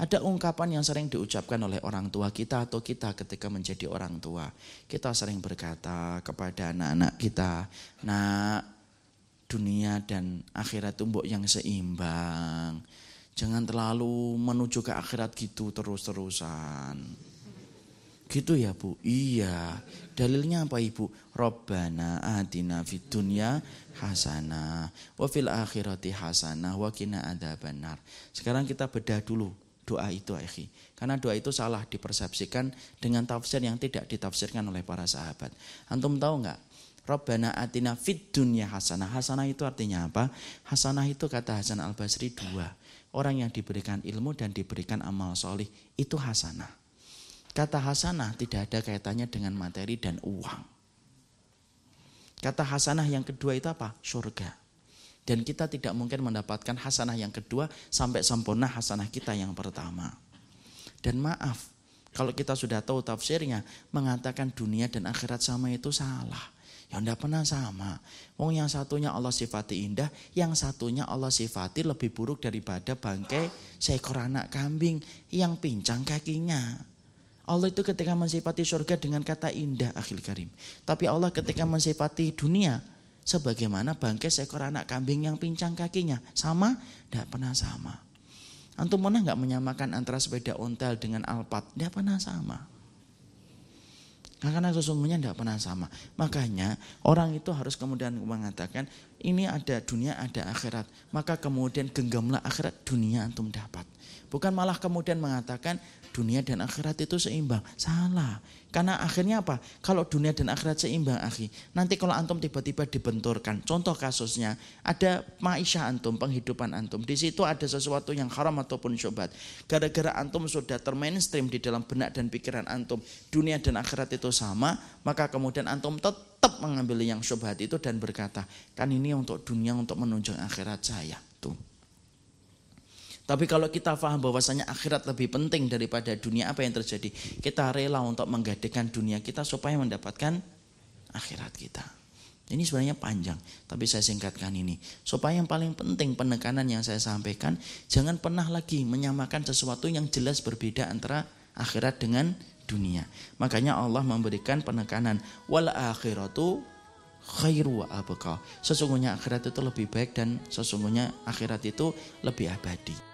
Ada ungkapan yang sering diucapkan oleh orang tua kita atau kita ketika menjadi orang tua. Kita sering berkata kepada anak-anak kita, nak dunia dan akhirat tumbuk yang seimbang. Jangan terlalu menuju ke akhirat gitu terus-terusan. Gitu ya bu? Iya. Dalilnya apa ibu? Robbana atina fid dunya hasanah. Wa fil akhirati hasanah. Wa kina benar. Sekarang kita bedah dulu doa itu akhi. Karena doa itu salah dipersepsikan dengan tafsir yang tidak ditafsirkan oleh para sahabat. Antum tahu nggak? Rabbana atina fid dunya hasanah. Hasanah itu artinya apa? Hasanah itu kata Hasan Al Basri dua. Orang yang diberikan ilmu dan diberikan amal solih itu hasanah. Kata hasanah tidak ada kaitannya dengan materi dan uang. Kata hasanah yang kedua itu apa? Surga. Dan kita tidak mungkin mendapatkan hasanah yang kedua sampai sempurna hasanah kita yang pertama. Dan maaf, kalau kita sudah tahu tafsirnya, mengatakan dunia dan akhirat sama itu salah. Ya tidak pernah sama. Wong yang satunya Allah sifati indah, yang satunya Allah sifati lebih buruk daripada bangkai seekor anak kambing yang pincang kakinya. Allah itu ketika mensifati surga dengan kata indah akhil karim. Tapi Allah ketika mensifati dunia Sebagaimana bangkai seekor anak kambing yang pincang kakinya. Sama? Tidak pernah sama. Antum pernah nggak menyamakan antara sepeda ontel dengan alpat? Tidak pernah sama. Karena sesungguhnya tidak pernah sama. Makanya orang itu harus kemudian mengatakan ini ada dunia ada akhirat. Maka kemudian genggamlah akhirat dunia antum dapat. Bukan malah kemudian mengatakan dunia dan akhirat itu seimbang. Salah. Karena akhirnya apa? Kalau dunia dan akhirat seimbang, akhi. Nanti kalau antum tiba-tiba dibenturkan. Contoh kasusnya, ada maisha antum, penghidupan antum. Di situ ada sesuatu yang haram ataupun syubhat. Gara-gara antum sudah termainstream di dalam benak dan pikiran antum. Dunia dan akhirat itu sama, maka kemudian antum tetap mengambil yang syubhat itu dan berkata, kan ini untuk dunia untuk menunjuk akhirat saya. Tuh. Tapi kalau kita paham bahwasanya akhirat lebih penting daripada dunia, apa yang terjadi? Kita rela untuk menggadekan dunia kita supaya mendapatkan akhirat kita. Ini sebenarnya panjang, tapi saya singkatkan ini. Supaya yang paling penting penekanan yang saya sampaikan, jangan pernah lagi menyamakan sesuatu yang jelas berbeda antara akhirat dengan dunia. Makanya Allah memberikan penekanan wal akhiratu khairu abqa. Sesungguhnya akhirat itu lebih baik dan sesungguhnya akhirat itu lebih abadi.